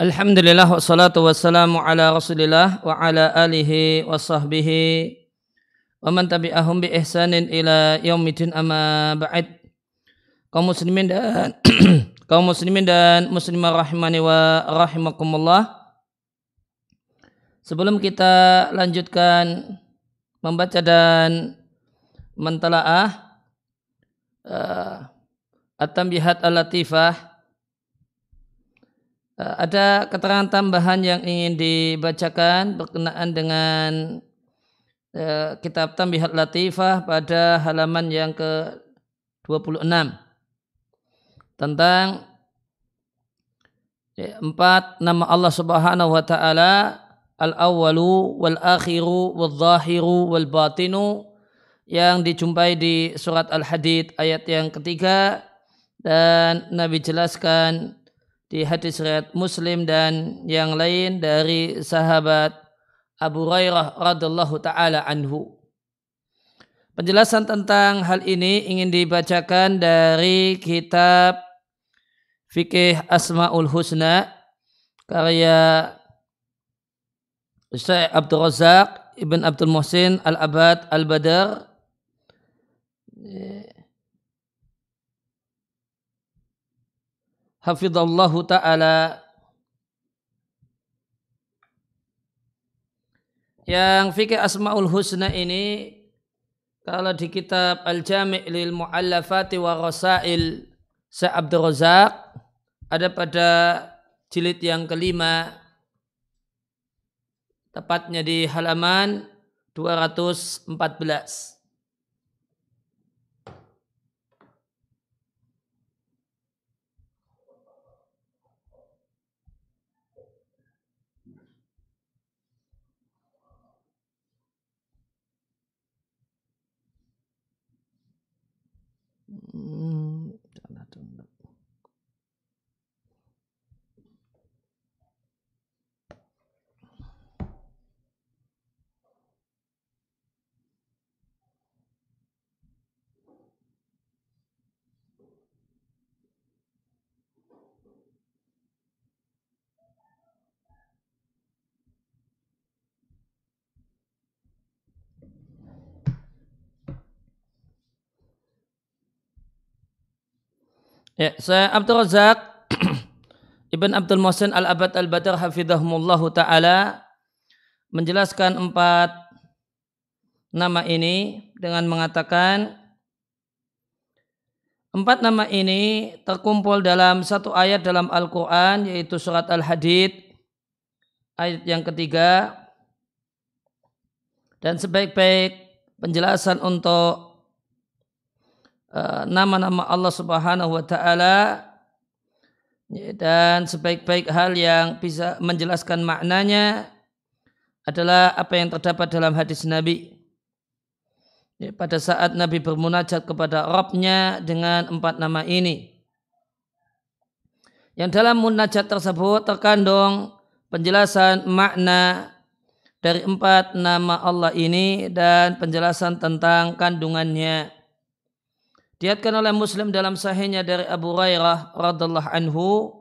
Alhamdulillah wassalatu wassalamu ala rasulillah wa ala alihi wa sahbihi wa man tabi'ahum bi ihsanin ila yaumidin amma ba'd. Kaum muslimin dan kaum muslimin dan muslimah rahimani wa rahimakumullah. Sebelum kita lanjutkan membaca dan mentalaah uh, at-tambihat al-latifah Eh, ada keterangan tambahan yang ingin dibacakan berkenaan dengan uh, kitab Tambihat Latifah pada halaman yang ke-26. Tentang ya, empat nama Allah Subhanahu wa taala al-awwalu wal akhiru wal zahiru wal batinu yang dijumpai di surat Al-Hadid ayat yang ketiga. Dan Nabi jelaskan di hadis riwayat Muslim dan yang lain dari sahabat Abu Hurairah radhiallahu taala anhu. Penjelasan tentang hal ini ingin dibacakan dari kitab Fikih Asmaul Husna karya Syekh Abdul Razak Ibn Abdul Muhsin Al-Abad Al-Badar hafizallahu taala. Yang fikih asmaul husna ini kalau di kitab Al-Jami' lil Mu'allafati wa Rasail Syekh Abdul Razak ada pada jilid yang kelima tepatnya di halaman 214 Ya, saya Abdul Razak Ibn Abdul Muhsin Al-Abad Al-Badar hafidhahumullahu taala menjelaskan empat nama ini dengan mengatakan empat nama ini terkumpul dalam satu ayat dalam Al-Qur'an yaitu surat Al-Hadid ayat yang ketiga dan sebaik-baik penjelasan untuk nama-nama Allah Subhanahu wa taala ya, dan sebaik-baik hal yang bisa menjelaskan maknanya adalah apa yang terdapat dalam hadis Nabi. Ya, pada saat Nabi bermunajat kepada Rabbnya dengan empat nama ini. Yang dalam munajat tersebut terkandung penjelasan makna dari empat nama Allah ini dan penjelasan tentang kandungannya. Diatkan oleh Muslim dalam sahihnya dari Abu Hurairah radhiallahu anhu.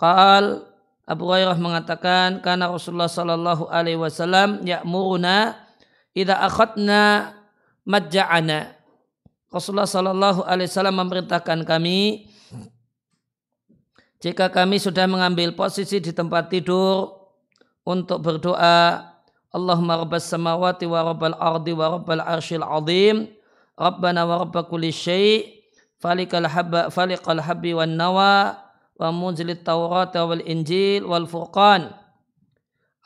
Qal Abu Hurairah mengatakan karena Rasulullah sallallahu alaihi wasallam ya'muruna idza akhadna majja'ana. Rasulullah sallallahu alaihi wasallam memerintahkan kami jika kami sudah mengambil posisi di tempat tidur untuk berdoa Allahumma rabbas samawati wa rabbal ardi wa rabbal arshil azim ربنا ورب كل شيء فلك الحب فلق الحب والنوى ومنزل التوراة والإنجيل والفرقان.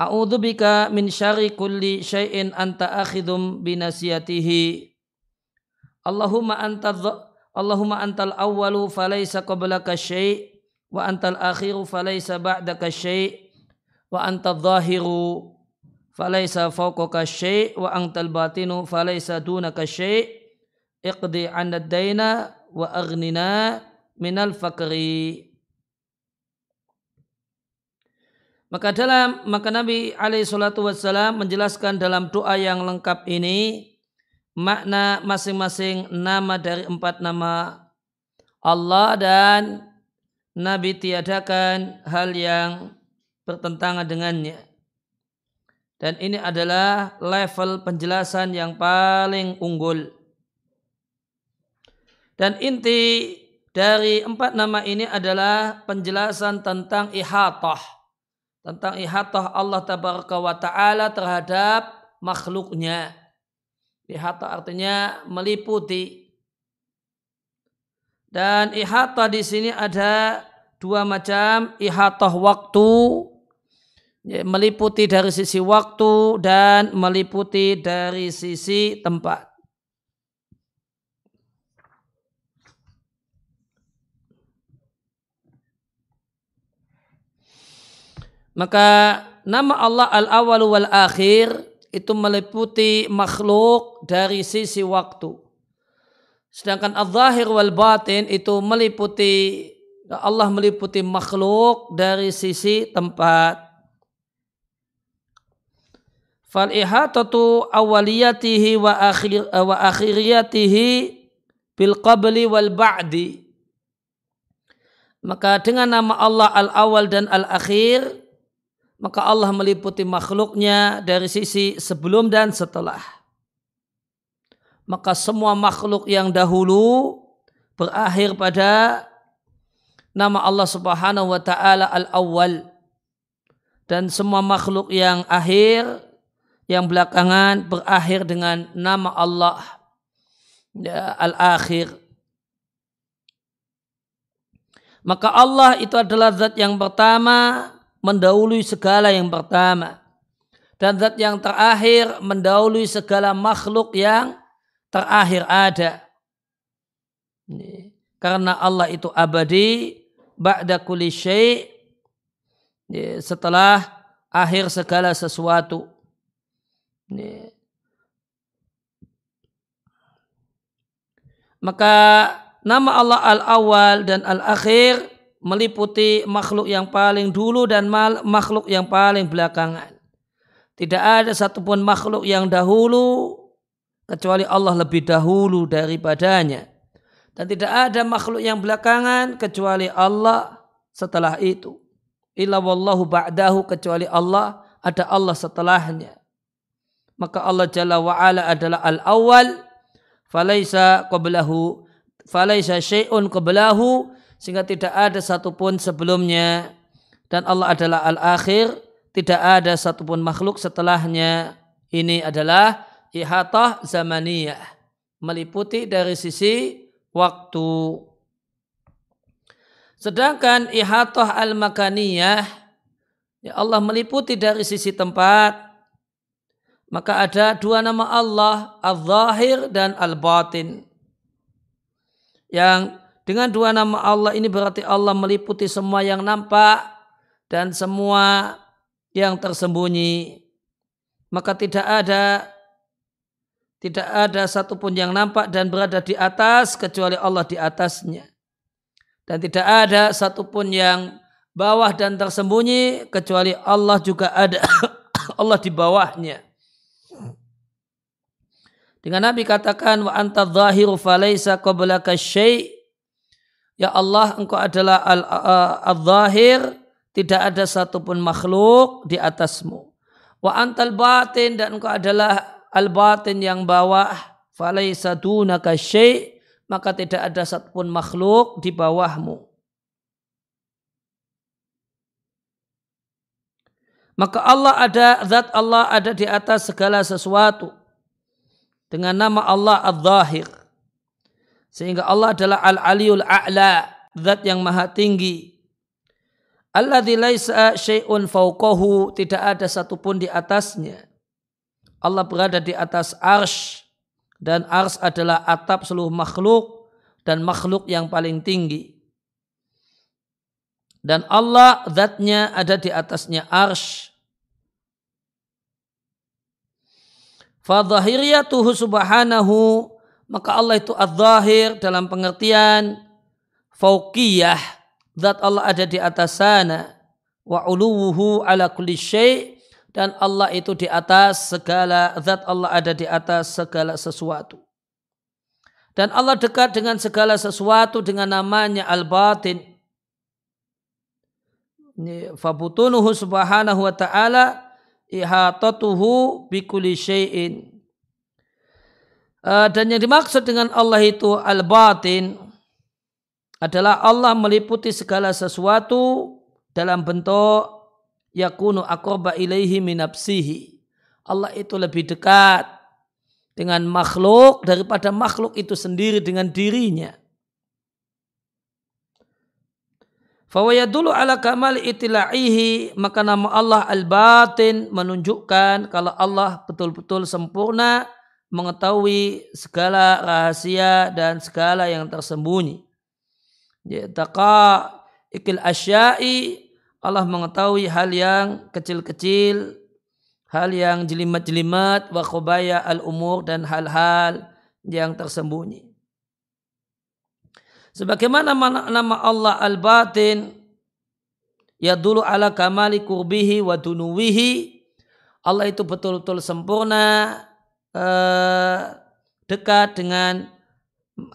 أعوذ بك من شر كل شيء أنت أخذ بنسيته اللهم أنت اللهم أنت الأول فليس قبلك شيء وأنت الأخير فليس بعدك شيء وأنت الظاهر فليس فوقك شيء وأنت الباطن فليس دونك شيء. Iqdi anad daina wa aghnina minal fakri maka dalam maka Nabi alaihi salatu wassalam menjelaskan dalam doa yang lengkap ini makna masing-masing nama dari empat nama Allah dan Nabi tiadakan hal yang bertentangan dengannya. Dan ini adalah level penjelasan yang paling unggul. Dan inti dari empat nama ini adalah penjelasan tentang ihatah. Tentang ihatah Allah tabaraka wa ta'ala terhadap makhluknya. Ihatah artinya meliputi. Dan ihatah di sini ada dua macam ihatah waktu Ya, meliputi dari sisi waktu dan meliputi dari sisi tempat. Maka nama Allah al-awwal wal akhir itu meliputi makhluk dari sisi waktu. Sedangkan al-zahir wal batin itu meliputi Allah meliputi makhluk dari sisi tempat. Fal ihatatu awaliyatihi wa akhir wa akhiriyatihi bil qabli wal ba'di. Maka dengan nama Allah al-awal dan al-akhir, maka Allah meliputi makhluknya dari sisi sebelum dan setelah. Maka semua makhluk yang dahulu berakhir pada nama Allah subhanahu wa ta'ala al-awwal. Dan semua makhluk yang akhir yang belakangan berakhir dengan nama Allah ya, al-akhir. Maka Allah itu adalah zat yang pertama mendahului segala yang pertama. Dan zat yang terakhir mendahului segala makhluk yang terakhir ada. Karena Allah itu abadi, ba'da kulli syai' setelah akhir segala sesuatu. Maka nama Allah al-awwal dan al-akhir meliputi makhluk yang paling dulu dan makhluk yang paling belakangan. Tidak ada satupun makhluk yang dahulu kecuali Allah lebih dahulu daripadanya. Dan tidak ada makhluk yang belakangan kecuali Allah setelah itu. Illa wallahu ba'dahu kecuali Allah ada Allah setelahnya maka Allah Jalla wa Ala adalah al-awwal falaisa qablahu falaisa syai'un qablahu sehingga tidak ada satupun sebelumnya. Dan Allah adalah al-akhir. Tidak ada satupun makhluk setelahnya. Ini adalah ihatah zamaniyah. Meliputi dari sisi waktu. Sedangkan ihatah al-makaniyah ya Allah meliputi dari sisi tempat. Maka ada dua nama Allah, Al-Zahir dan Al-Batin. Yang dengan dua nama Allah ini berarti Allah meliputi semua yang nampak dan semua yang tersembunyi. Maka tidak ada tidak ada satupun yang nampak dan berada di atas kecuali Allah di atasnya. Dan tidak ada satupun yang bawah dan tersembunyi kecuali Allah juga ada Allah di bawahnya. Dengan Nabi katakan wa anta zahiru falaisa qablaka syai' Ya Allah engkau adalah al-zahir tidak ada satupun makhluk di atasmu. Wa antal batin dan engkau adalah al-batin yang bawah falaisa dunaka syai' maka tidak ada satupun makhluk di bawahmu. Maka Allah ada, zat Allah ada di atas segala sesuatu dengan nama Allah Al-Zahir. Sehingga Allah adalah Al-Aliul A'la, zat yang maha tinggi. Alladzi laisa syai'un fauqahu, tidak ada satupun di atasnya. Allah berada di atas arsh dan arsh adalah atap seluruh makhluk dan makhluk yang paling tinggi. Dan Allah zatnya ada di atasnya arsh Fadhahiriyatuhu subhanahu maka Allah itu az-zahir dalam pengertian fauqiyah. Zat Allah ada di atas sana. Wa uluwuhu ala kulli syai. Dan Allah itu di atas segala zat Allah ada di atas segala sesuatu. Dan Allah dekat dengan segala sesuatu dengan namanya al-batin. Fabutunuhu subhanahu wa ta'ala ihatatuhu bikuli syai'in. Uh, dan yang dimaksud dengan Allah itu al-batin adalah Allah meliputi segala sesuatu dalam bentuk yakunu akorba ilaihi minapsihi. Allah itu lebih dekat dengan makhluk daripada makhluk itu sendiri dengan dirinya. dulu ala kamal itila'ihi maka nama Allah al-batin menunjukkan kalau Allah betul-betul sempurna mengetahui segala rahasia dan segala yang tersembunyi. Taqa ikil asyai Allah mengetahui hal yang kecil-kecil, hal yang jelimat-jelimat, wa khubaya al-umur dan hal-hal yang tersembunyi. Sebagaimana nama Allah Al-Batin ya dulu ala kamali kurbihi wa dunuwihi Allah itu betul-betul sempurna eh, dekat dengan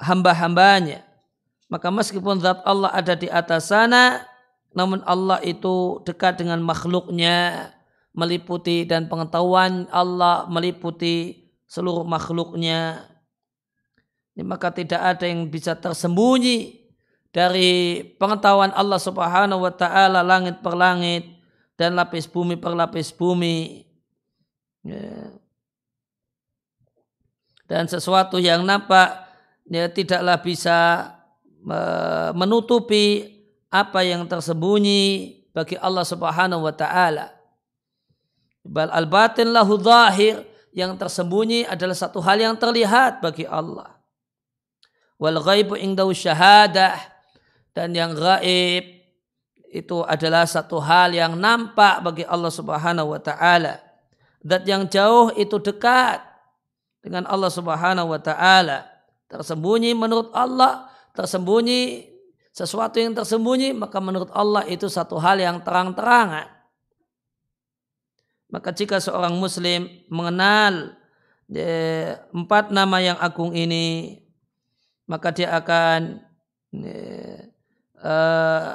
hamba-hambanya. Maka meskipun zat Allah ada di atas sana, namun Allah itu dekat dengan makhluknya, meliputi dan pengetahuan Allah meliputi seluruh makhluknya maka tidak ada yang bisa tersembunyi dari pengetahuan Allah Subhanahu wa taala langit per langit dan lapis bumi per lapis bumi. Ya. Dan sesuatu yang nampak ya tidaklah bisa menutupi apa yang tersembunyi bagi Allah Subhanahu wa taala. Bal al-batin lahu zahir yang tersembunyi adalah satu hal yang terlihat bagi Allah wal ghaibu indau syahadah dan yang gaib itu adalah satu hal yang nampak bagi Allah Subhanahu wa taala. Dat yang jauh itu dekat dengan Allah Subhanahu wa taala. Tersembunyi menurut Allah, tersembunyi sesuatu yang tersembunyi maka menurut Allah itu satu hal yang terang-terangan. Maka jika seorang muslim mengenal eh, empat nama yang agung ini maka dia akan uh,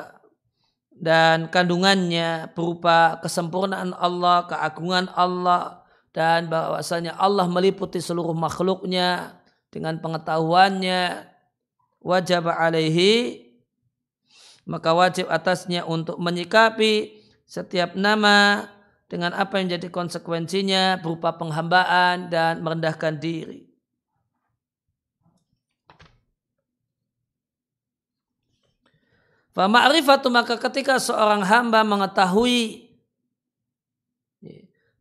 dan kandungannya berupa kesempurnaan Allah, keagungan Allah dan bahwasanya Allah meliputi seluruh makhluknya dengan pengetahuannya wajib alaihi maka wajib atasnya untuk menyikapi setiap nama dengan apa yang jadi konsekuensinya berupa penghambaan dan merendahkan diri. Fama'rifatu maka ketika seorang hamba mengetahui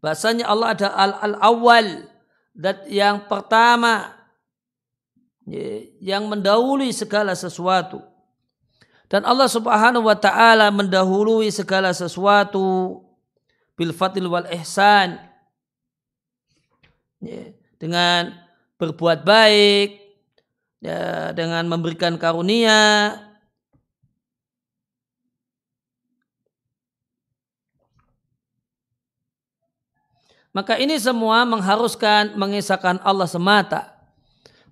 bahasanya Allah ada al-awwal dat yang pertama yang mendahului segala sesuatu. Dan Allah Subhanahu wa taala mendahului segala sesuatu bil fatil wal ihsan dengan berbuat baik ya, dengan memberikan karunia Maka ini semua mengharuskan mengisahkan Allah semata.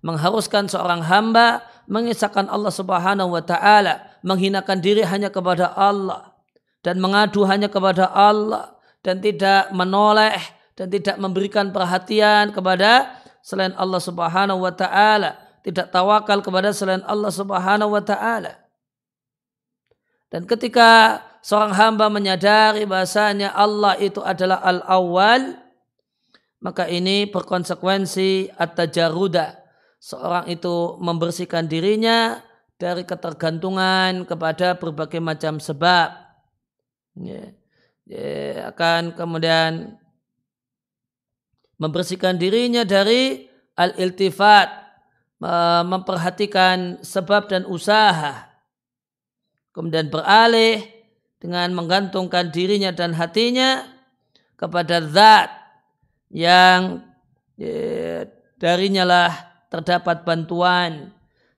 Mengharuskan seorang hamba mengisahkan Allah subhanahu wa ta'ala. Menghinakan diri hanya kepada Allah. Dan mengadu hanya kepada Allah. Dan tidak menoleh dan tidak memberikan perhatian kepada selain Allah subhanahu wa ta'ala. Tidak tawakal kepada selain Allah subhanahu wa ta'ala. Dan ketika seorang hamba menyadari bahasanya Allah itu adalah al-awwal, maka ini berkonsekuensi at-tajarruda. Seorang itu membersihkan dirinya dari ketergantungan kepada berbagai macam sebab. Ya. Ya, akan kemudian membersihkan dirinya dari al-iltifat, memperhatikan sebab dan usaha. Kemudian beralih dengan menggantungkan dirinya dan hatinya kepada zat yang eh, darinya lah terdapat bantuan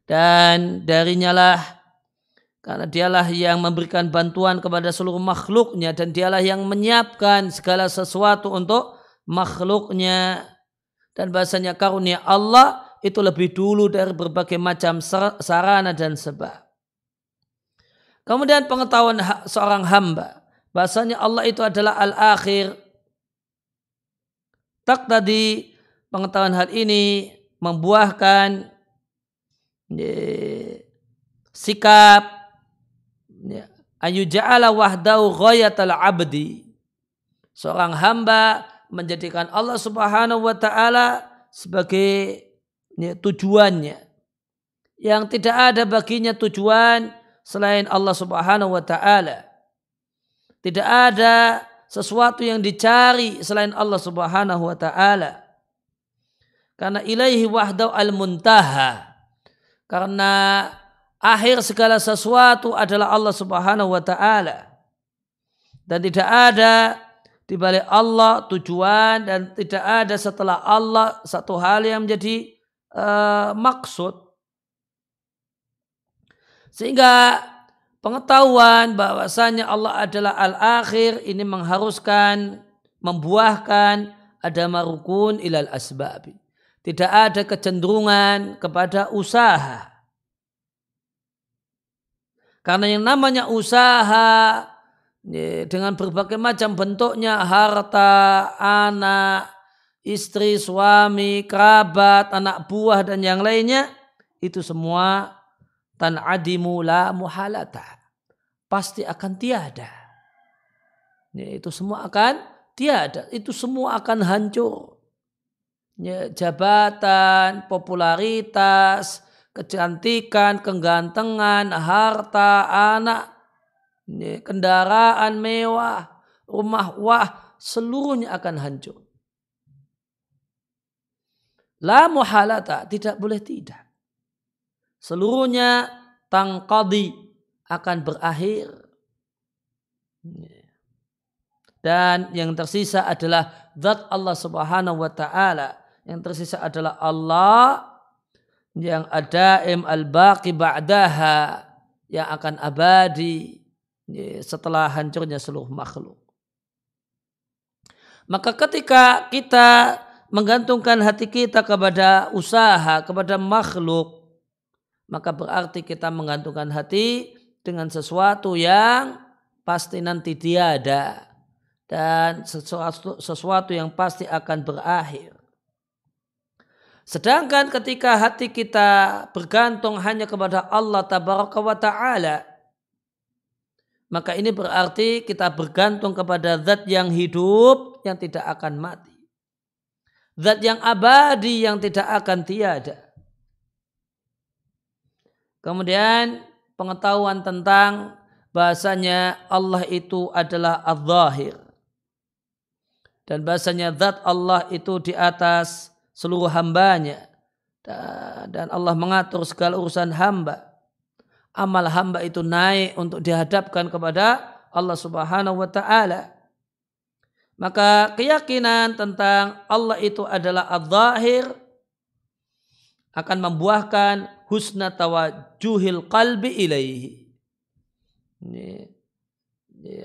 dan darinya lah karena dialah yang memberikan bantuan kepada seluruh makhluknya dan dialah yang menyiapkan segala sesuatu untuk makhluknya dan bahasanya karunia Allah itu lebih dulu dari berbagai macam sarana dan sebab. Kemudian pengetahuan seorang hamba bahasanya Allah itu adalah al-akhir. Tak tadi pengetahuan hal ini membuahkan sikap ayu ja'ala wahdahu ghayatal abdi. Seorang hamba menjadikan Allah Subhanahu wa taala sebagai ya, tujuannya. Yang tidak ada baginya tujuan selain Allah Subhanahu wa taala. Tidak ada sesuatu yang dicari selain Allah Subhanahu wa taala. Karena ilaihi wahdahu al-muntaha. Karena akhir segala sesuatu adalah Allah Subhanahu wa taala. Dan tidak ada di balik Allah tujuan dan tidak ada setelah Allah satu hal yang menjadi uh, maksud. Sehingga pengetahuan bahwasanya Allah adalah al-akhir ini mengharuskan membuahkan ada marukun ilal asbabi. Tidak ada kecenderungan kepada usaha karena yang namanya usaha dengan berbagai macam bentuknya harta, anak, istri, suami, kerabat, anak buah dan yang lainnya itu semua tan adimu la muhalata. Pasti akan tiada. Ya, itu semua akan tiada. Itu semua akan hancur. Ya, jabatan, popularitas, kecantikan, kegantengan, harta, anak, kendaraan mewah, rumah wah, seluruhnya akan hancur. La muhalata, tidak boleh tidak. Seluruhnya tangkadi akan berakhir. Dan yang tersisa adalah zat Allah subhanahu wa ta'ala. Yang tersisa adalah Allah yang ada im al-baqi ba'daha yang akan abadi setelah hancurnya seluruh makhluk. Maka ketika kita menggantungkan hati kita kepada usaha, kepada makhluk, maka berarti kita menggantungkan hati dengan sesuatu yang pasti nanti tiada dan sesuatu, sesuatu yang pasti akan berakhir. Sedangkan ketika hati kita bergantung hanya kepada Allah tabaraka wa ta'ala, maka ini berarti kita bergantung kepada zat yang hidup yang tidak akan mati. Zat yang abadi yang tidak akan tiada. Kemudian pengetahuan tentang bahasanya Allah itu adalah al-zahir. Dan bahasanya zat Allah itu di atas seluruh hambanya dan Allah mengatur segala urusan hamba. Amal hamba itu naik untuk dihadapkan kepada Allah Subhanahu wa taala. Maka keyakinan tentang Allah itu adalah al-zahir akan membuahkan husna tawajuhil qalbi ilaihi.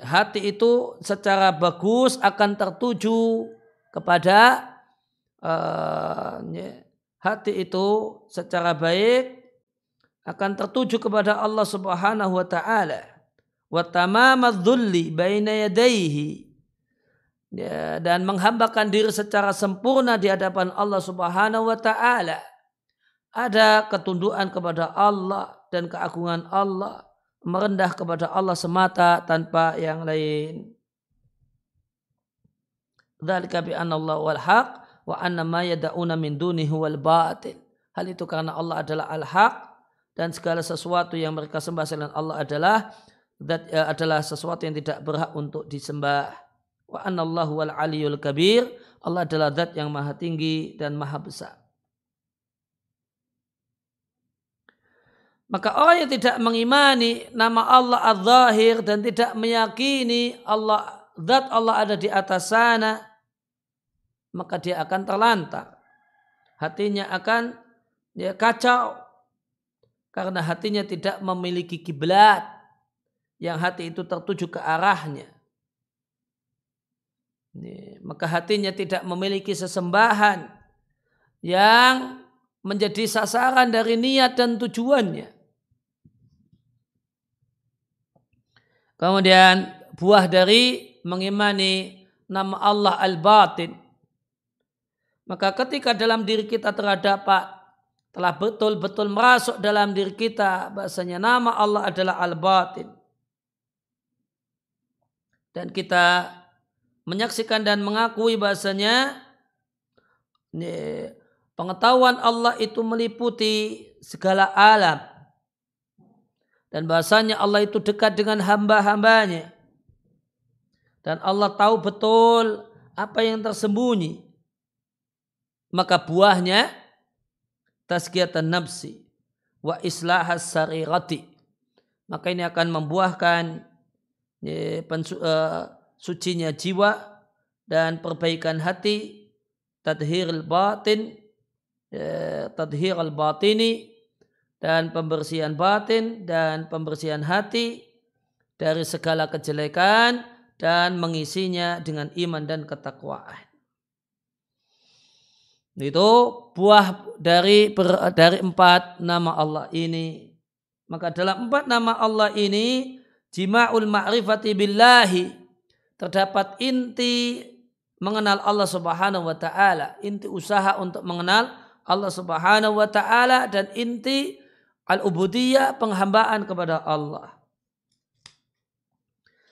Hati itu secara bagus akan tertuju kepada uh, hati itu secara baik akan tertuju kepada Allah Subhanahu wa taala. Wa tamamadzulli baina yadayhi. Ya, dan menghambakan diri secara sempurna di hadapan Allah Subhanahu wa taala ada ketundukan kepada Allah dan keagungan Allah merendah kepada Allah semata tanpa yang lain. Dzalika bi anna Allah wal haq wa anna ma yad'una min dunihi wal batil. Hal itu karena Allah adalah al-haq dan segala sesuatu yang mereka sembah selain Allah adalah that, ya, adalah sesuatu yang tidak berhak untuk disembah. Wa anna Allah wal aliyul kabir. Allah adalah zat yang maha tinggi dan maha besar. Maka orang yang tidak mengimani nama Allah al-zahir dan tidak meyakini Allah zat Allah ada di atas sana maka dia akan terlantar. Hatinya akan dia kacau karena hatinya tidak memiliki kiblat yang hati itu tertuju ke arahnya. Maka hatinya tidak memiliki sesembahan yang menjadi sasaran dari niat dan tujuannya. Kemudian buah dari mengimani nama Allah al-batin. Maka ketika dalam diri kita terdapat telah betul-betul merasuk dalam diri kita bahasanya nama Allah adalah al-batin. Dan kita menyaksikan dan mengakui bahasanya pengetahuan Allah itu meliputi segala alam. Dan bahasanya Allah itu dekat dengan hamba-hambanya. Dan Allah tahu betul apa yang tersembunyi. Maka buahnya tazkiyatan nafsi wa islahas sarirati. Maka ini akan membuahkan ya, pensu, uh, sucinya jiwa dan perbaikan hati, tadhir batin, ya, tadhir al batini dan pembersihan batin dan pembersihan hati dari segala kejelekan dan mengisinya dengan iman dan ketakwaan. Itu buah dari dari empat nama Allah ini. Maka dalam empat nama Allah ini jima'ul ma'rifati billahi terdapat inti mengenal Allah Subhanahu wa taala, inti usaha untuk mengenal Allah Subhanahu wa taala dan inti Al-ubudiyah penghambaan kepada Allah.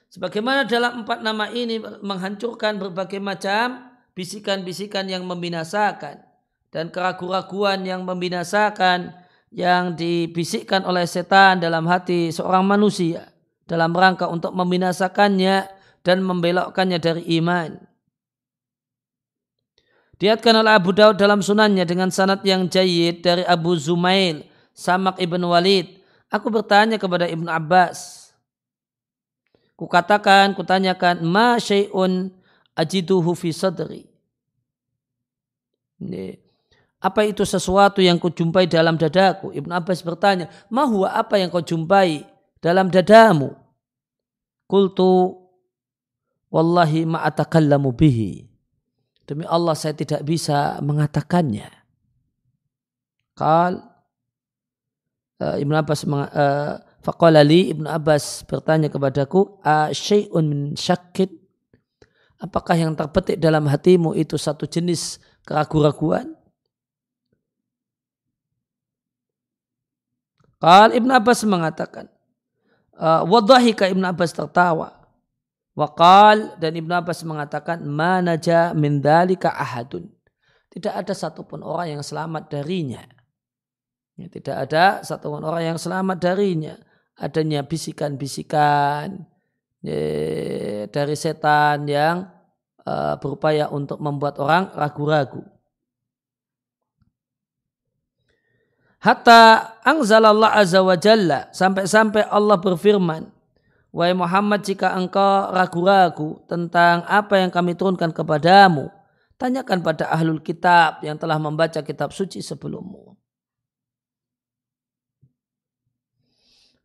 Sebagaimana dalam empat nama ini menghancurkan berbagai macam bisikan-bisikan yang membinasakan dan keraguan-raguan yang membinasakan yang dibisikkan oleh setan dalam hati seorang manusia dalam rangka untuk membinasakannya dan membelokkannya dari iman. Diatkan oleh Abu Daud dalam sunannya dengan sanad yang jayid dari Abu Zumail Samak ibn Walid. Aku bertanya kepada Ibnu Abbas. Kukatakan, kutanyakan, ma syai'un ajiduhu fi sadri. Ini. Apa itu sesuatu yang kau jumpai dalam dadaku? Ibnu Abbas bertanya, ma huwa apa yang kau jumpai dalam dadamu? Kultu, wallahi ma atakallamu bihi. Demi Allah saya tidak bisa mengatakannya. Kal, uh, Ibnu Abbas uh, li Ibnu Abbas bertanya kepadaku syai'un min syakkin apakah yang terpetik dalam hatimu itu satu jenis keraguan-raguan Qal Ibnu Abbas mengatakan uh, wadahika Ibnu Abbas tertawa Waqal dan Ibnu Abbas mengatakan manaja min dalika ahadun. Tidak ada satupun orang yang selamat darinya. Ya, tidak ada satu orang yang selamat darinya. Adanya bisikan-bisikan ya, dari setan yang uh, berupaya untuk membuat orang ragu-ragu. Hatta angzalallah azza wa jalla sampai-sampai Allah berfirman, Wahai Muhammad jika engkau ragu-ragu tentang apa yang kami turunkan kepadamu, tanyakan pada ahlul kitab yang telah membaca kitab suci sebelummu.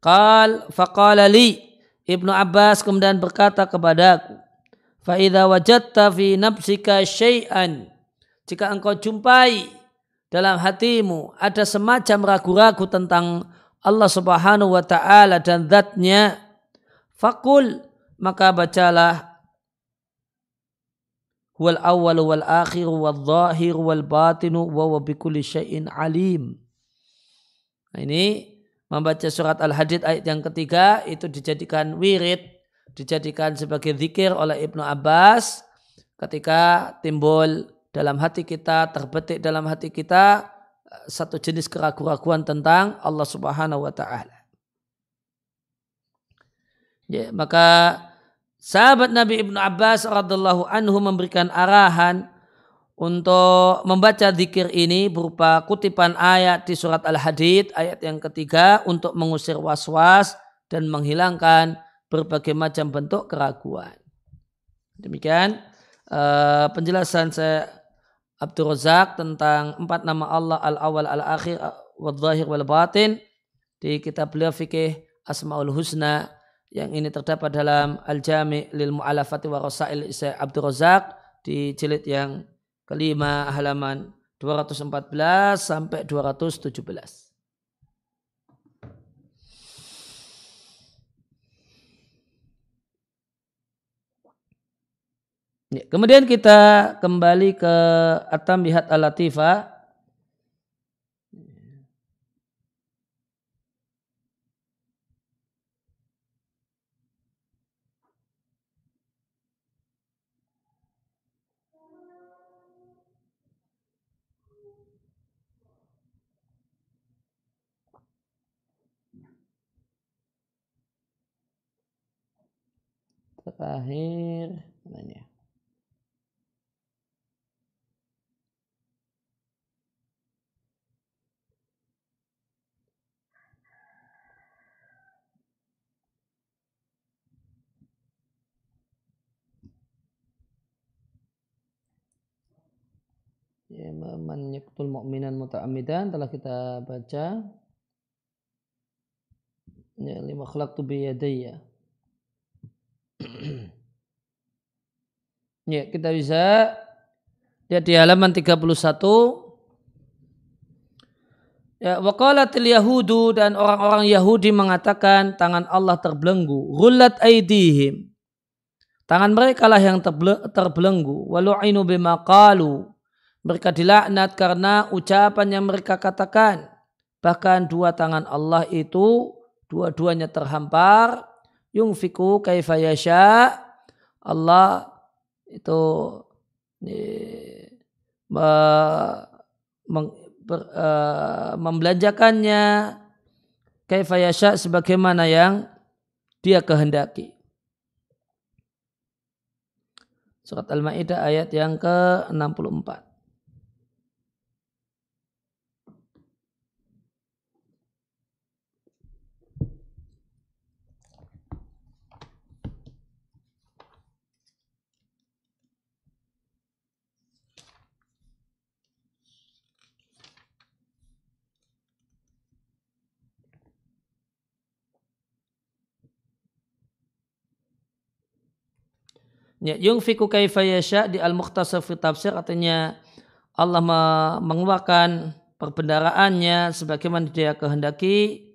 Qal faqala li Ibnu Abbas kemudian berkata kepadaku, "Fa idza wajadta fi nafsika syai'an" Jika engkau jumpai dalam hatimu ada semacam ragu-ragu tentang Allah Subhanahu wa taala dan zatnya, fakul maka bacalah wal awal wal akhir wal zahir wal batinu wa wa bikulli syai'in alim. Nah, ini membaca surat Al-Hadid ayat yang ketiga itu dijadikan wirid, dijadikan sebagai zikir oleh Ibnu Abbas ketika timbul dalam hati kita, terbetik dalam hati kita eh, satu jenis keraguan-keraguan tentang Allah Subhanahu wa taala. Ya, maka sahabat Nabi Ibnu Abbas radhiallahu anhu memberikan arahan untuk membaca zikir ini berupa kutipan ayat di surat Al-Hadid ayat yang ketiga untuk mengusir was-was dan menghilangkan berbagai macam bentuk keraguan. Demikian uh, penjelasan saya Abdul Razak tentang empat nama Allah al-awwal al-akhir wal-zahir wal-batin di kitab beliau fikih Asmaul Husna yang ini terdapat dalam Al-Jami' lil Mu'alafati wa Rasail Abdul Razak di jilid yang kelima halaman 214 sampai 217. Ya, kemudian kita kembali ke Atam Bihat Al-Latifah Terakhir, mana ya? ya man yaktul mu'minan muta'amidan telah kita baca ya lima khalaqtu bi yadayya ya kita bisa lihat di halaman 31 Ya, waqalatil yahudu dan orang-orang Yahudi mengatakan tangan Allah terbelenggu. Rullat aidihim. Tangan mereka lah yang terbelenggu. Walu'inu bima qalu. Mereka dilaknat karena ucapan yang mereka katakan. Bahkan dua tangan Allah itu dua-duanya terhampar. Yungfiku kaifayasya. Allah itu membelanjakannya kaifayasya sebagaimana yang dia kehendaki. Surat Al-Maidah ayat yang ke-64. Ya, fiku kaifa yasha di Al-Mukhtasar fi Tafsir artinya Allah mengeluarkan perbendaraannya sebagaimana dia kehendaki.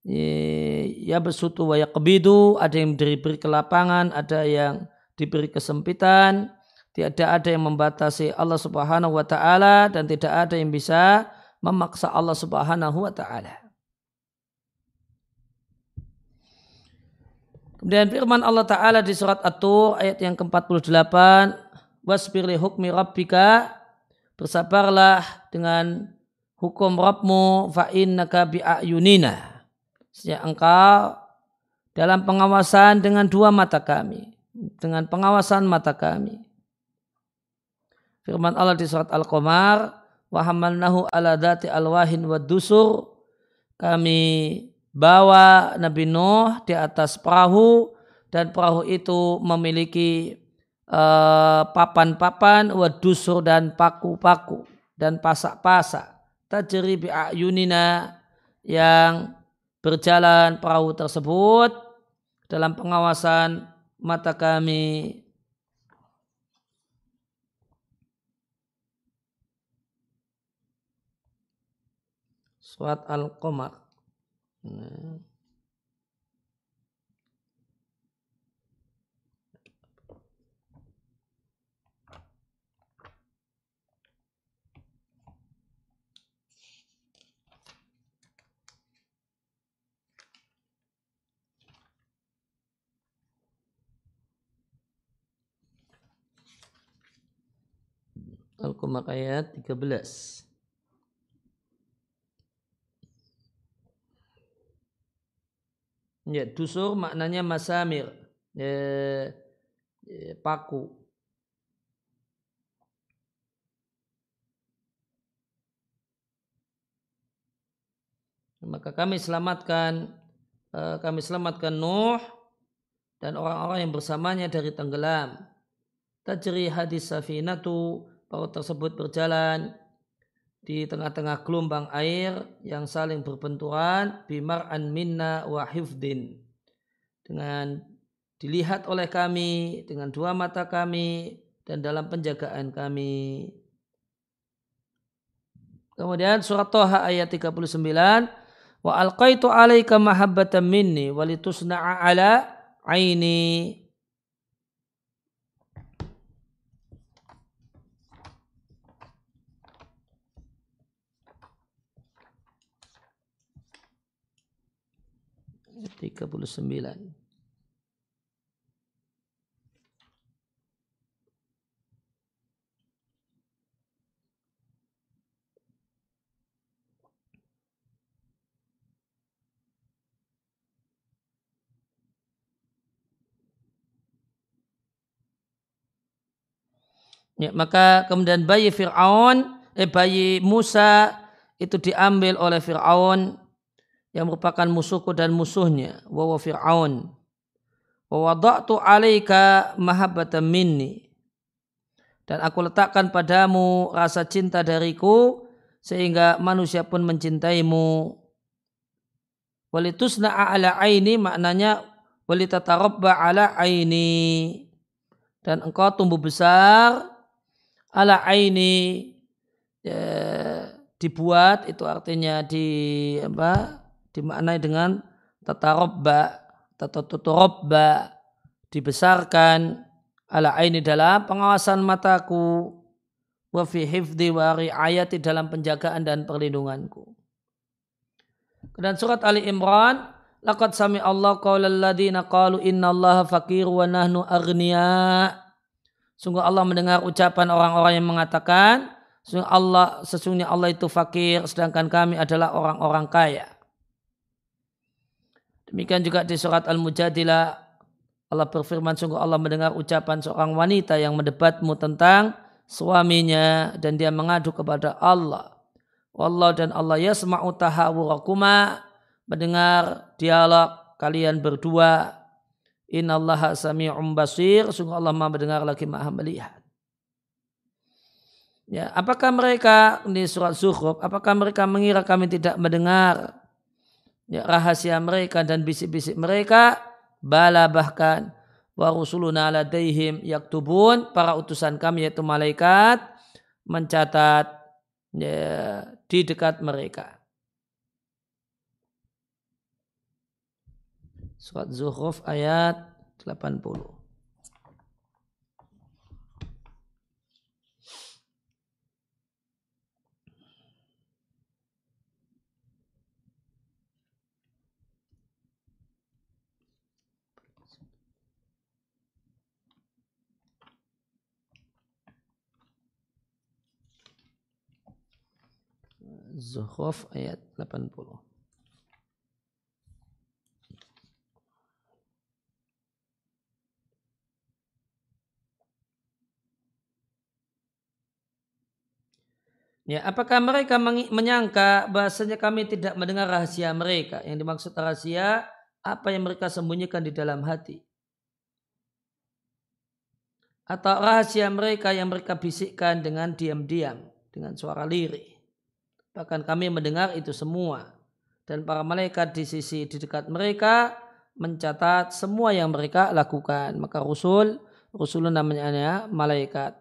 Ya bersutu wa yaqbidu ada yang diberi kelapangan ada yang diberi kesempitan. Tidak ada yang membatasi Allah Subhanahu wa taala dan tidak ada yang bisa memaksa Allah Subhanahu wa taala Kemudian firman Allah Ta'ala di surat At-Tur ayat yang ke-48 Wasbir hukmi rabbika Bersabarlah dengan hukum Rabbmu fa'innaka bi'ayunina. Sejak engkau dalam pengawasan dengan dua mata kami Dengan pengawasan mata kami. Firman Allah di surat Al-Qamar Wahamalnahu ala dhati alwahin wa dusur. Kami bawa Nabi Nuh di atas perahu dan perahu itu memiliki eh, papan-papan uh, wadusur dan paku-paku dan pasak-pasak. Tajri bi'ayunina yang berjalan perahu tersebut dalam pengawasan mata kami. Surat Al-Qamar Al-Qamar ayat 13. Ya, dusur maknanya masamir, ya, ya, paku. Maka kami selamatkan eh, kami selamatkan Nuh dan orang-orang yang bersamanya dari tenggelam. Tajri hadis safinatu bahwa tersebut berjalan di tengah-tengah gelombang air yang saling berbenturan bimar an minna wa hifdin. Dengan dilihat oleh kami dengan dua mata kami dan dalam penjagaan kami. Kemudian surat Toha ayat 39 wa alqaitu alaika mahabbatan minni walitusna'a ala aini 39. Ya, maka kemudian bayi Fir'aun, eh, bayi Musa itu diambil oleh Fir'aun yang merupakan musuhku dan musuhnya. Wawa Fir'aun. Wawada'tu alaika mahabbatan minni. Dan aku letakkan padamu rasa cinta dariku sehingga manusia pun mencintaimu. Walitusna'a ala aini maknanya walitatarabba ala aini. Dan engkau tumbuh besar ala aini ya, dibuat itu artinya di apa dimaknai dengan tatarobba tatatuturobba dibesarkan ala aini dalam pengawasan mataku wa fi hifdi wa riayati dalam penjagaan dan perlindunganku. Dan surat Ali Imran Laqad sami Allah qaulal ladina qalu Allah fakir wa nahnu aghniya Sungguh Allah mendengar ucapan orang-orang yang mengatakan, sungguh Allah sesungguhnya Allah itu fakir sedangkan kami adalah orang-orang kaya. Demikian juga di surat Al-Mujadilah Allah berfirman sungguh Allah mendengar ucapan seorang wanita yang mendebatmu tentang suaminya dan dia mengadu kepada Allah. Wallah dan Allah yasma'u tahawurakuma mendengar dialog kalian berdua Innallaha sami'un basir. Sungguh Allah maha mendengar lagi maha melihat. Ya, apakah mereka di surat Zuhruf, apakah mereka mengira kami tidak mendengar ya, rahasia mereka dan bisik-bisik mereka? Bala bahkan wa rusuluna ladaihim yaktubun para utusan kami yaitu malaikat mencatat ya, di dekat mereka. Surat Zuhruf ayat 80. Zuhruf ayat 80. Ya, apakah mereka menyangka bahasanya kami tidak mendengar rahasia mereka? Yang dimaksud rahasia apa yang mereka sembunyikan di dalam hati? Atau rahasia mereka yang mereka bisikkan dengan diam-diam, dengan suara lirih. Bahkan kami mendengar itu semua. Dan para malaikat di sisi di dekat mereka mencatat semua yang mereka lakukan. Maka Rasul, Rasul namanya malaikat.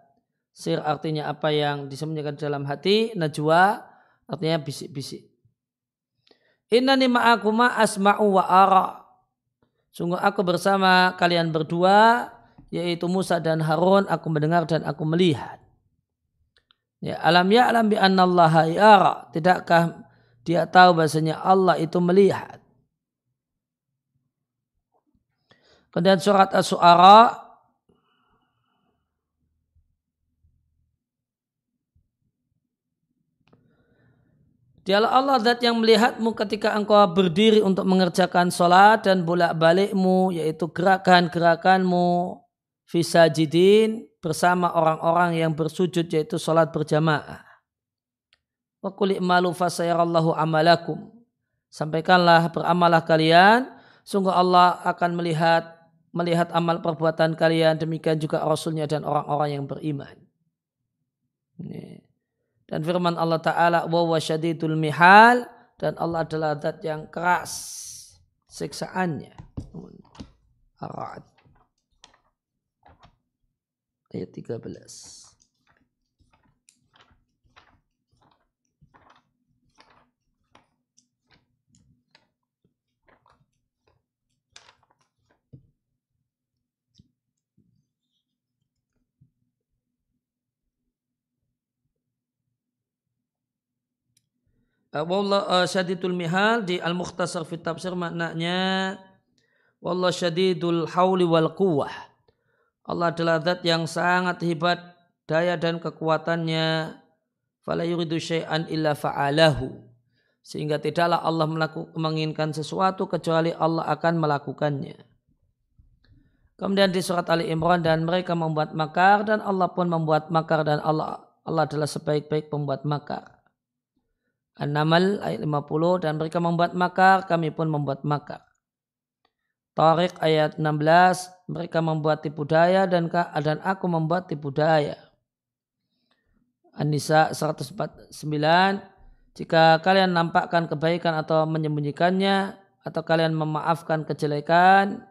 Sir artinya apa yang disembunyikan dalam hati. Najwa artinya bisik-bisik. Innani ma'akuma asma'u wa ara. Sungguh aku bersama kalian berdua, yaitu Musa dan Harun, aku mendengar dan aku melihat. Ya, alam ya alam bi annallaha yara. Tidakkah dia tahu bahasanya Allah itu melihat. Kemudian surat As-Su'ara Dialah Allah zat yang melihatmu ketika engkau berdiri untuk mengerjakan sholat dan bolak-balikmu yaitu gerakan-gerakanmu fisajidin bersama orang-orang yang bersujud yaitu sholat berjamaah. Wa malu fasayarallahu amalakum. Sampaikanlah beramalah kalian, sungguh Allah akan melihat melihat amal perbuatan kalian demikian juga Rasulnya dan orang-orang yang beriman. Dan firman Allah Ta'ala wa syadidul mihal dan Allah adalah zat yang keras siksaannya. Arad. Ayat 13. Wallah uh, syadidul mihal di Al-Mukhtasar fi tafsir maknanya Wallah syadidul hauli wal quwwah. Allah adalah zat yang sangat hebat daya dan kekuatannya. Fala yuridu syai'an illa fa'alahu. Sehingga tidaklah Allah melakukan, menginginkan sesuatu kecuali Allah akan melakukannya. Kemudian di surat Ali Imran dan mereka membuat makar dan Allah pun membuat makar dan Allah Allah adalah sebaik-baik pembuat makar. An-Naml ayat 50 dan mereka membuat makar kami pun membuat makar. Tariq ayat 16, mereka membuat tipu daya dan dan aku membuat tipu daya. An-Nisa 149, jika kalian nampakkan kebaikan atau menyembunyikannya, atau kalian memaafkan kejelekan,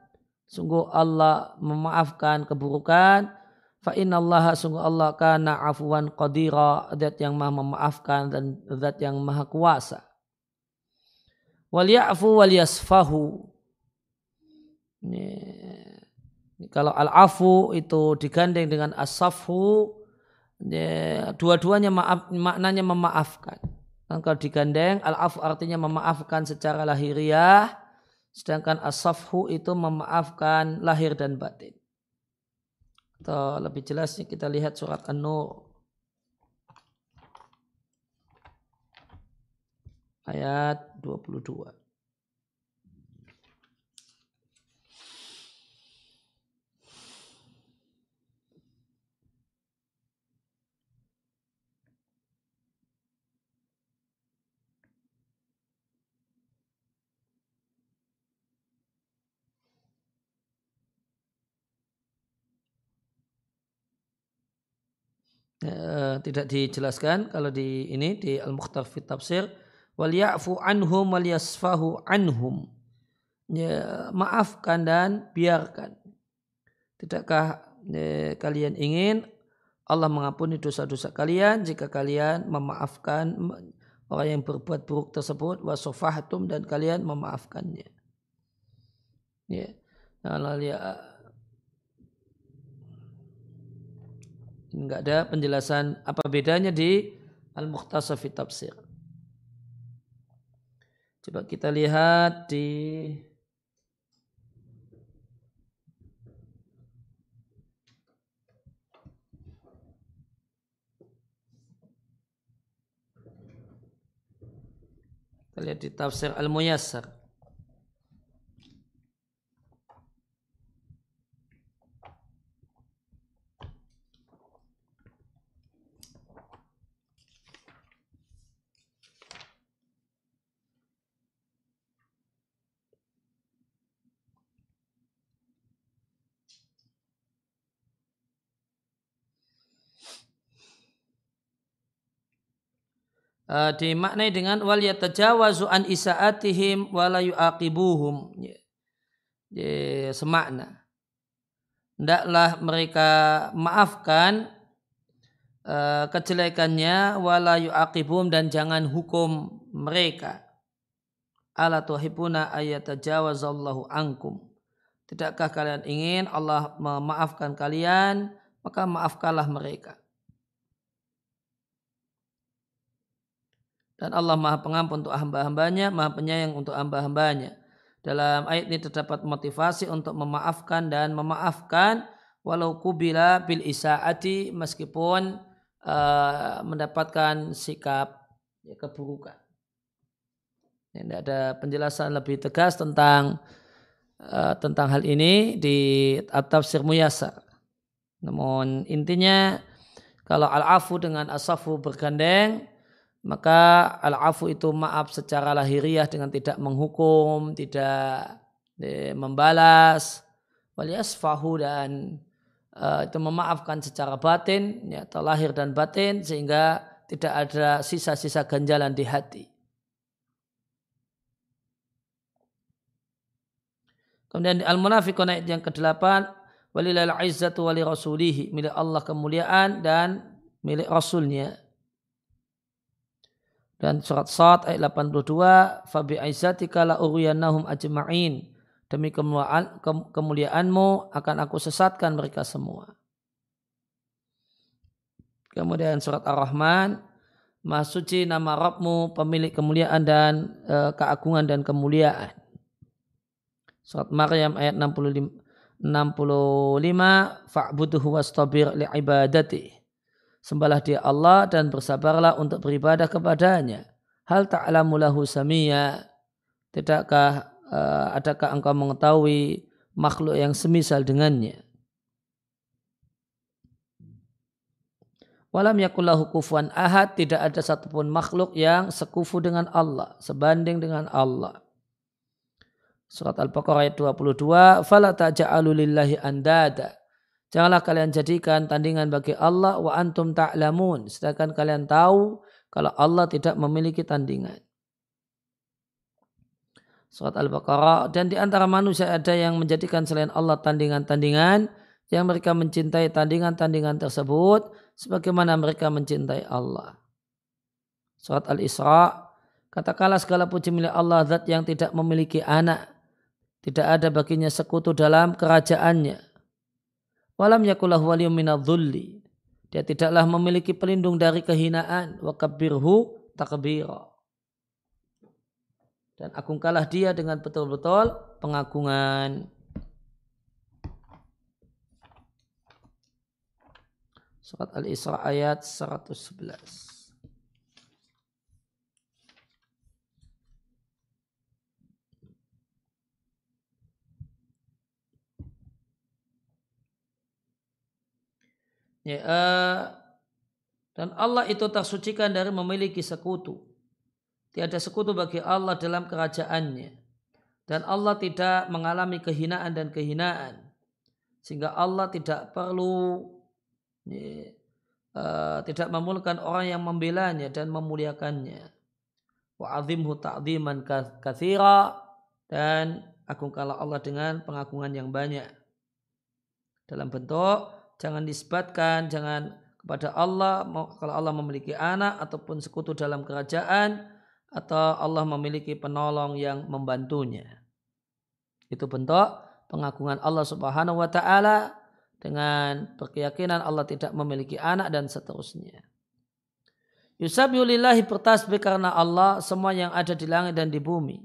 sungguh Allah memaafkan keburukan, fa Allah sungguh Allah kana afuwan qadira, zat yang maha memaafkan dan zat yang maha kuasa. Wal ya'fu wal yasfahu ini kalau al-afu itu digandeng dengan as-safu, dua-duanya maaf, maknanya memaafkan. Dan kalau digandeng, al-afu artinya memaafkan secara lahiriah, sedangkan as-safu itu memaafkan lahir dan batin. Atau lebih jelasnya kita lihat surat An-Nur. Ayat 22. Eh, tidak dijelaskan kalau di ini di Al-Mukhtar fi Tafsir wal ya'fu anhum wal yasfahu anhum. Ya, maafkan dan biarkan. Tidakkah ya, kalian ingin Allah mengampuni dosa-dosa kalian jika kalian memaafkan orang yang berbuat buruk tersebut? Wasofahatum dan kalian memaafkannya. Ya. Nah, ya Enggak ada penjelasan apa bedanya di Al-Mukhtasar fi Tafsir. Coba kita lihat di Kita lihat di tafsir Al-Muyassar. Uh, dimaknai dengan wal yatajawazu an isaatihim wa la yuaqibuhum. Semakna. Hendaklah mereka maafkan uh, kejelekannya wala yuaqibuhum dan jangan hukum mereka. Ala tuhibuna ayatajawazallahu ankum. Tidakkah kalian ingin Allah memaafkan kalian, maka maafkanlah mereka. Dan Allah maha pengampun untuk hamba-hambanya, maha penyayang untuk hamba-hambanya. Dalam ayat ini terdapat motivasi untuk memaafkan dan memaafkan walau kubila bil isaati meskipun uh, mendapatkan sikap ya, keburukan. Ini ada penjelasan lebih tegas tentang uh, tentang hal ini di At-Tafsir Muyasar. Namun intinya kalau al-afu dengan asafu bergandeng maka al-afu itu maaf secara lahiriah dengan tidak menghukum, tidak de, membalas, waliasfahu dan uh, itu memaafkan secara batin, ya, atau lahir dan batin sehingga tidak ada sisa-sisa ganjalan di hati. Kemudian Al-Munafiqun ayat yang ke-8 walilal izzatu wali rasulihi milik Allah kemuliaan dan milik rasulnya dan surat Sad ayat 82 fabi aizatika la uryanahum ajma'in. Demi kemuliaan, kemuliaanmu akan aku sesatkan mereka semua. Kemudian surat Ar-Rahman Maha suci nama Rabbmu pemilik kemuliaan dan e, keagungan dan kemuliaan. Surat Maryam ayat 65 65 fa'buduhu wastabir li'ibadati. Sembahlah dia Allah dan bersabarlah untuk beribadah kepadanya. Hal ta'lamu lahu samia. Tidakkah uh, adakah engkau mengetahui makhluk yang semisal dengannya? Walam yakullahu kufuan ahad, tidak ada satupun makhluk yang sekufu dengan Allah, sebanding dengan Allah. Surat Al-Baqarah ayat 22, "Fala taj'alu lillahi andada." Janganlah kalian jadikan tandingan bagi Allah wa antum ta'lamun, sedangkan kalian tahu kalau Allah tidak memiliki tandingan. Surat Al-Baqarah dan di antara manusia ada yang menjadikan selain Allah tandingan-tandingan yang mereka mencintai tandingan-tandingan tersebut sebagaimana mereka mencintai Allah. Surat Al-Isra Katakanlah segala puji milik Allah zat yang tidak memiliki anak tidak ada baginya sekutu dalam kerajaannya. Walam yakulah waliyum minadzulli. Dia tidaklah memiliki pelindung dari kehinaan. Wa kabirhu takbira. Dan agungkalah dia dengan betul-betul pengagungan. Surat Al-Isra ayat 111. Ya, uh, dan Allah itu tersucikan dari memiliki sekutu. Tiada sekutu bagi Allah dalam kerajaannya. Dan Allah tidak mengalami kehinaan dan kehinaan. Sehingga Allah tidak perlu ya, uh, tidak memulakan orang yang membelanya dan memuliakannya. Wa azimhu ta'ziman kathira dan agungkanlah Allah dengan pengagungan yang banyak. Dalam bentuk jangan disebutkan, jangan kepada Allah kalau Allah memiliki anak ataupun sekutu dalam kerajaan atau Allah memiliki penolong yang membantunya. Itu bentuk pengagungan Allah Subhanahu wa taala dengan berkeyakinan Allah tidak memiliki anak dan seterusnya. Yusabihu lillahi bertasbih karena Allah semua yang ada di langit dan di bumi.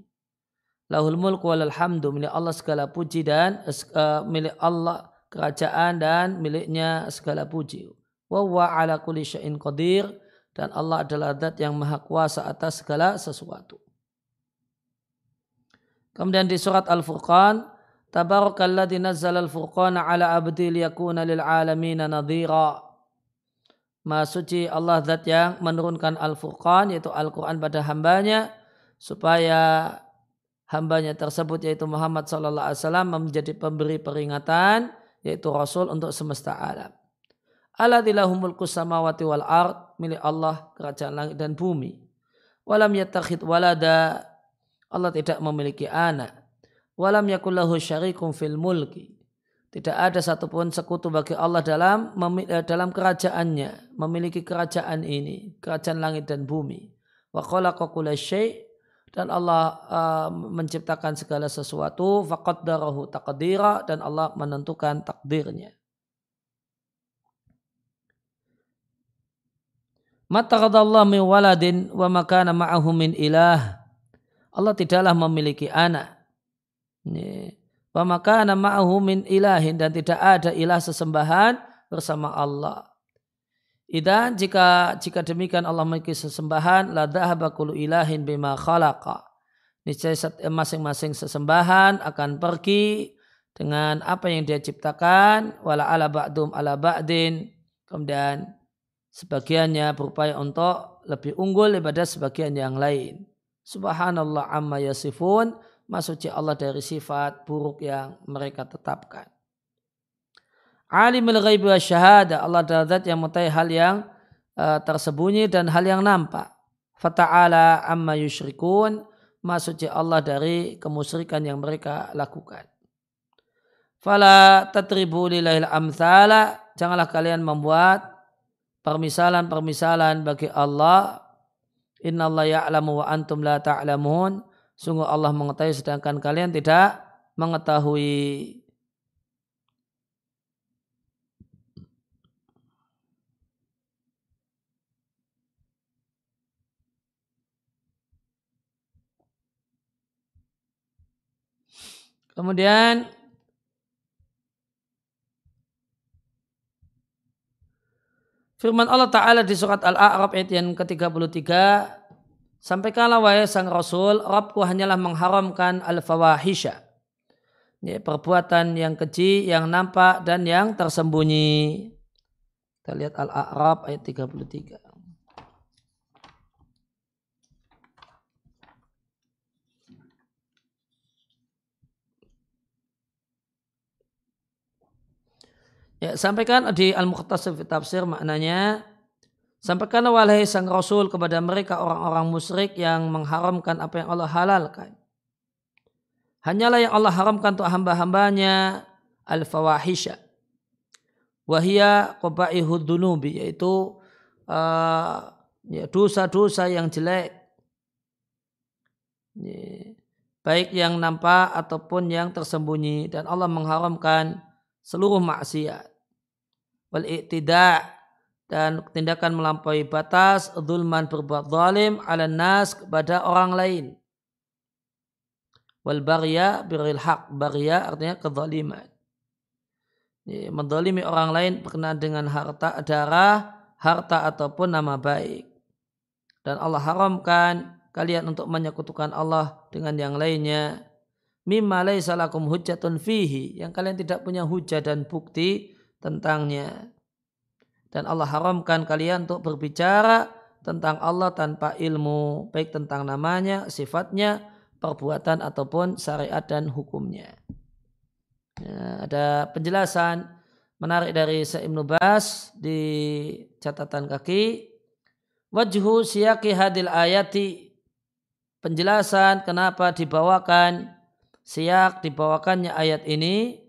Lahul mulku walal hamdu milik Allah segala puji dan uh, milik Allah kerajaan dan miliknya segala puji. Wa ala kulli syai'in qadir dan Allah adalah zat yang maha kuasa atas segala sesuatu. Kemudian di surat Al-Furqan, Tabarakalladzi nazzala al-furqana ala abdi liyakuna lil alamin nadhira. Maha suci Allah zat yang menurunkan Al-Furqan yaitu Al-Quran pada hambanya supaya hambanya tersebut yaitu Muhammad sallallahu alaihi wasallam menjadi pemberi peringatan yaitu Rasul untuk semesta alam. Alladillahu mulku samawati wal ard milik Allah kerajaan langit dan bumi. Walam yattakhid walada Allah tidak memiliki anak. Walam yakullahu syarikum fil mulki. Tidak ada satupun sekutu bagi Allah dalam eh, dalam kerajaannya, memiliki kerajaan ini, kerajaan langit dan bumi. Wa khalaqa syai' dan Allah uh, menciptakan segala sesuatu faqaddarahu taqdira dan Allah menentukan takdirnya. Matakadallah min waladin wa makana ma'ahu min ilah. Allah tidaklah memiliki anak. Wa makana ma'ahu min ilahin dan tidak ada ilah sesembahan bersama Allah. Idan jika jika demikian Allah memiliki sesembahan la dhahaba kullu ilahin bima khalaqa. Niscaya masing-masing sesembahan akan pergi dengan apa yang dia ciptakan wala ala ba'dum ala ba'din kemudian sebagiannya berupaya untuk lebih unggul daripada sebagian yang lain. Subhanallah amma yasifun, maksudnya Allah dari sifat buruk yang mereka tetapkan. Alimul ghaibi wa syahada. Allah adalah yang mengetahui hal yang uh, tersembunyi dan hal yang nampak. Fata'ala amma yushrikun. Maksudnya Allah dari kemusyrikan yang mereka lakukan. Fala tatribu lillahil amthala. Janganlah kalian membuat permisalan-permisalan bagi Allah. Inna Allah ya'lamu wa antum la ta'lamun. Sungguh Allah mengetahui sedangkan kalian tidak mengetahui. Kemudian firman Allah Ta'ala di surat Al-A'raf ayat yang ke-33 Sampaikanlah wahai sang Rasul, Rabbku hanyalah mengharamkan al-fawahisha. Ya, perbuatan yang keji, yang nampak dan yang tersembunyi. Kita lihat Al-A'raf ayat 33. Ya, sampaikan di Al-Muqtasif Tafsir maknanya Sampaikan wahai sang Rasul kepada mereka orang-orang musyrik yang mengharamkan apa yang Allah halalkan. Hanyalah yang Allah haramkan untuk hamba-hambanya al-fawahisha. Wahia qaba'ihud dunubi yaitu uh, ya, yang jelek. Ya, baik yang nampak ataupun yang tersembunyi dan Allah mengharamkan seluruh maksiat wal i'tida' dan tindakan melampaui batas zulman berbuat zalim ala nas kepada orang lain. Wal barya biril haq barya artinya kezaliman. Mendolimi orang lain berkenaan dengan harta darah harta ataupun nama baik. Dan Allah haramkan kalian untuk menyekutukan Allah dengan yang lainnya. Mimma laisa lakum hujjatun fihi yang kalian tidak punya hujah dan bukti tentangnya. Dan Allah haramkan kalian untuk berbicara tentang Allah tanpa ilmu, baik tentang namanya, sifatnya, perbuatan ataupun syariat dan hukumnya. Ya, ada penjelasan menarik dari Sa'im Nubas di catatan kaki. Wajhu siyaki hadil ayati penjelasan kenapa dibawakan siyak dibawakannya ayat ini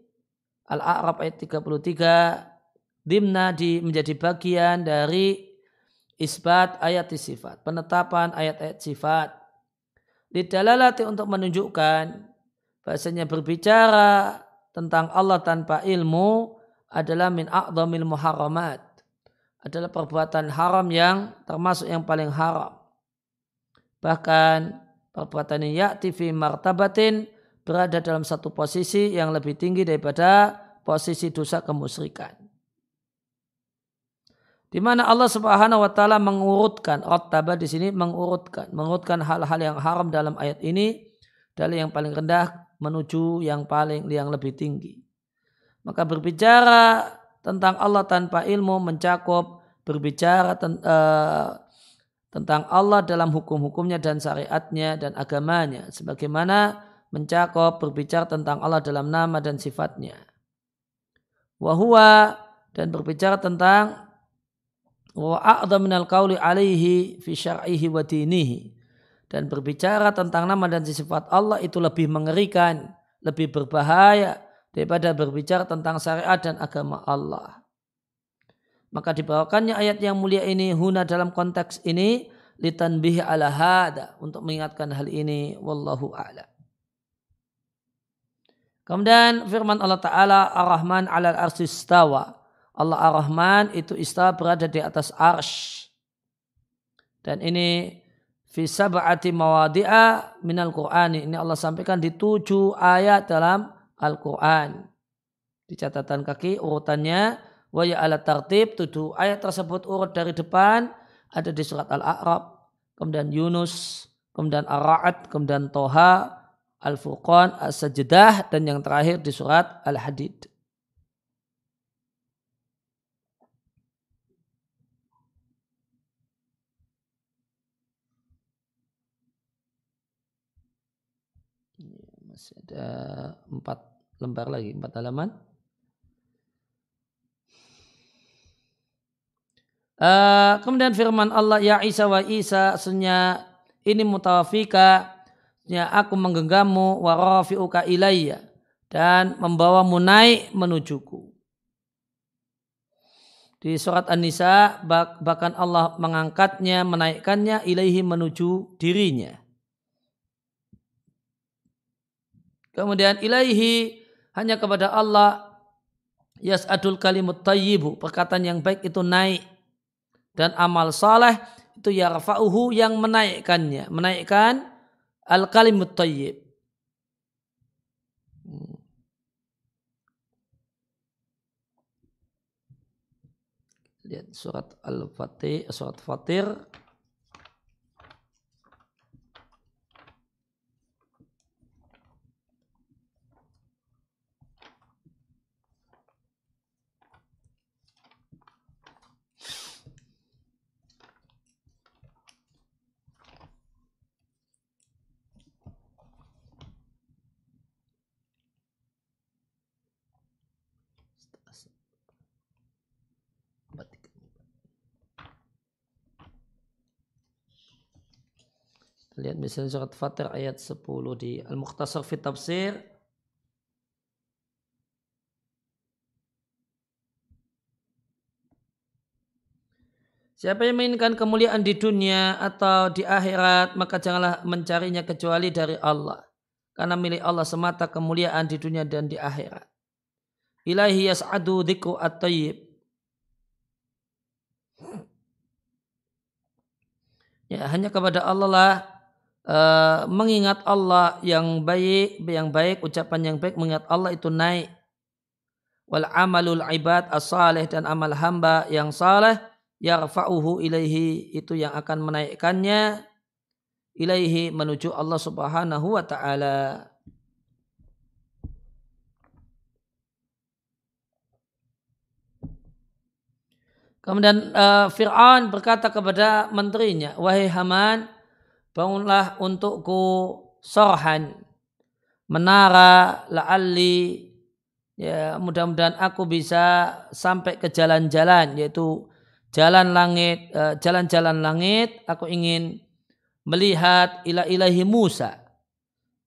Al-A'raf ayat 33 dimna di menjadi bagian dari isbat ayat sifat, penetapan ayat-ayat sifat. Didalalati untuk menunjukkan bahasanya berbicara tentang Allah tanpa ilmu adalah min a'dhamil muharramat. Adalah perbuatan haram yang termasuk yang paling haram. Bahkan perbuatan ini ya'ti fi martabatin berada dalam satu posisi yang lebih tinggi daripada posisi dosa kemusyrikan. Di mana Allah Subhanahu wa taala mengurutkan rattaba di sini mengurutkan mengurutkan hal-hal yang haram dalam ayat ini dari yang paling rendah menuju yang paling yang lebih tinggi. Maka berbicara tentang Allah tanpa ilmu mencakup berbicara ten, uh, tentang Allah dalam hukum-hukumnya dan syariatnya dan agamanya sebagaimana mencakup berbicara tentang Allah dalam nama dan sifatnya. Wahua dan berbicara tentang wa a'dha minal qawli alaihi fi syar'ihi wa dinihi dan berbicara tentang nama dan sifat Allah itu lebih mengerikan, lebih berbahaya daripada berbicara tentang syariat dan agama Allah. Maka dibawakannya ayat yang mulia ini huna dalam konteks ini litanbih ala hada untuk mengingatkan hal ini wallahu a'lam. Kemudian firman Allah Ta'ala Ar-Rahman alal arsistawa. Allah Ar-Rahman itu istawa berada di atas arsh. Dan ini fi sab'ati mawadi'a minal Qur'ani. Ini Allah sampaikan di tujuh ayat dalam Al-Quran. Di catatan kaki urutannya wa ya ala tartib tujuh ayat tersebut urut dari depan ada di surat Al-A'raf, kemudian Yunus, kemudian Ar-Ra'd, kemudian Toha, Al-Furqan, As-Sajdah, dan yang terakhir di surat Al-Hadid. Masih ada empat lembar lagi, empat halaman. Uh, kemudian firman Allah, Ya Isa wa Isa, sunya ini mutawafika ya aku menggenggammu wa rafi'uka ilayya dan membawamu naik menujuku. Di surat An-Nisa bahkan Allah mengangkatnya, menaikkannya ilaihi menuju dirinya. Kemudian ilaihi hanya kepada Allah yas'adul kalimut tayyibu, perkataan yang baik itu naik. Dan amal saleh itu yarfa'uhu yang menaikkannya, menaikkan Al-kalimut tayyib. Lihat surat Al-Fatih, surat Fatir misalnya surat Fatir ayat 10 di Al-Mukhtasar Fit Tafsir. Siapa yang menginginkan kemuliaan di dunia atau di akhirat, maka janganlah mencarinya kecuali dari Allah. Karena milik Allah semata kemuliaan di dunia dan di akhirat. Ilahi yas'adu dhikru at-tayyib. Ya, hanya kepada Allah lah uh, mengingat Allah yang baik, yang baik, ucapan yang baik, mengingat Allah itu naik. Wal amalul ibad as-salih dan amal hamba yang saleh yarfa'uhu ilaihi itu yang akan menaikkannya ilaihi menuju Allah Subhanahu wa taala. Kemudian uh, Fir'aun berkata kepada menterinya, Wahai Haman, bangunlah untukku sorhan menara la'alli ya mudah-mudahan aku bisa sampai ke jalan-jalan yaitu jalan langit eh, jalan-jalan langit. Aku ingin melihat ila ilahi Musa.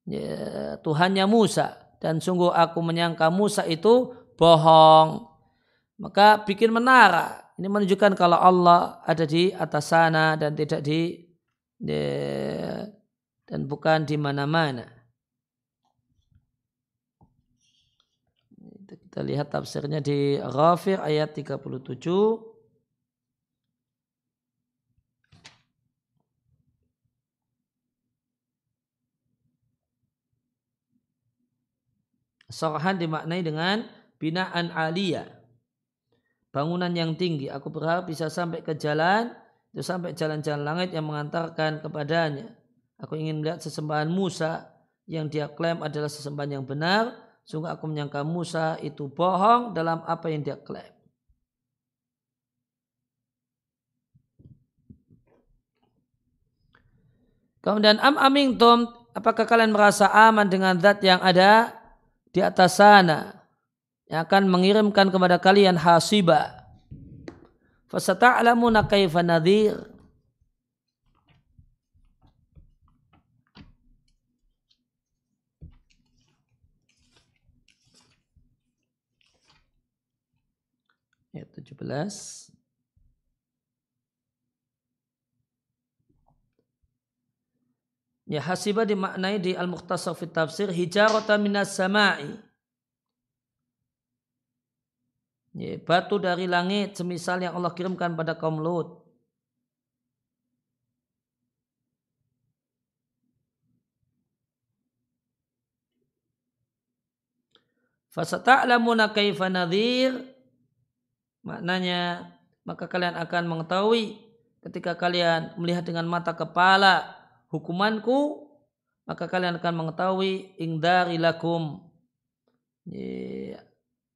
Ya, Tuhannya Musa. Dan sungguh aku menyangka Musa itu bohong. Maka bikin menara. Ini menunjukkan kalau Allah ada di atas sana dan tidak di dan bukan di mana-mana. Kita lihat tafsirnya di Ghafir ayat 37. Sarhan dimaknai dengan binaan aliyah. Bangunan yang tinggi. Aku berharap bisa sampai ke jalan itu sampai jalan-jalan langit yang mengantarkan kepadanya. Aku ingin melihat sesembahan Musa yang dia klaim adalah sesembahan yang benar. Sungguh aku menyangka Musa itu bohong dalam apa yang dia klaim. Kemudian am tom, apakah kalian merasa aman dengan zat yang ada di atas sana yang akan mengirimkan kepada kalian hasibah Fasata'lamuna kaifa nadhir. Ayat 17. Ya hasiba dimaknai di Al-Mukhtasar fi Tafsir hijarata minas sama'i Ya, batu dari langit semisal yang Allah kirimkan pada kaum Lut. Fasata'lamuna kaifa nadhir maknanya maka kalian akan mengetahui ketika kalian melihat dengan mata kepala hukumanku maka kalian akan mengetahui ingdari lakum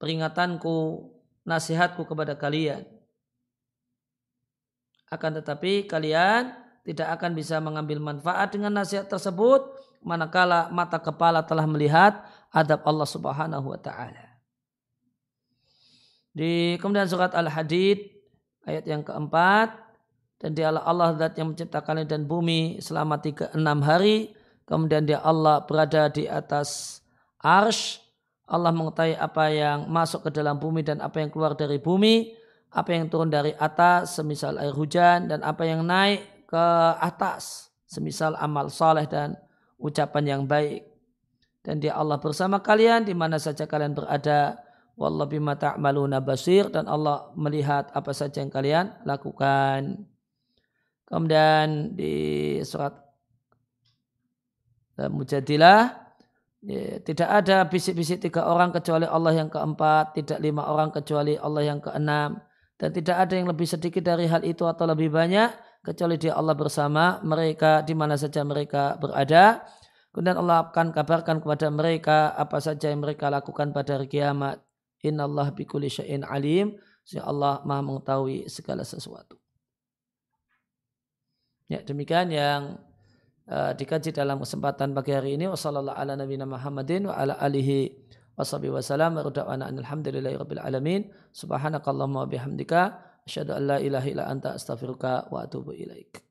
peringatanku nasihatku kepada kalian. Akan tetapi kalian tidak akan bisa mengambil manfaat dengan nasihat tersebut manakala mata kepala telah melihat adab Allah Subhanahu wa taala. Di kemudian surat Al-Hadid ayat yang keempat dan dia Allah zat yang menciptakan dan bumi selama tiga enam hari kemudian dia Allah berada di atas arsh Allah mengetahui apa yang masuk ke dalam bumi dan apa yang keluar dari bumi, apa yang turun dari atas, semisal air hujan, dan apa yang naik ke atas, semisal amal saleh dan ucapan yang baik. Dan dia Allah bersama kalian di mana saja kalian berada. Wallahu bima ta'maluna basir dan Allah melihat apa saja yang kalian lakukan. Kemudian di surat Mujadilah Ya, tidak ada bisik-bisik tiga orang kecuali Allah yang keempat, tidak lima orang kecuali Allah yang keenam, dan tidak ada yang lebih sedikit dari hal itu atau lebih banyak kecuali dia Allah bersama mereka di mana saja mereka berada. Kemudian Allah akan kabarkan kepada mereka apa saja yang mereka lakukan pada hari kiamat. Inna Allah bikuli syai'in alim. Sehingga Allah maha mengetahui segala sesuatu. Ya, demikian yang uh, dikaji dalam kesempatan pagi hari ini. Wassalamualaikum ala nabiyina Muhammadin wa ala alihi washabihi wasallam. Wa alhamdulillahi rabbil alamin. Subhanakallahumma wa bihamdika. Asyhadu an la ilaha illa anta astaghfiruka wa atubu ilaik.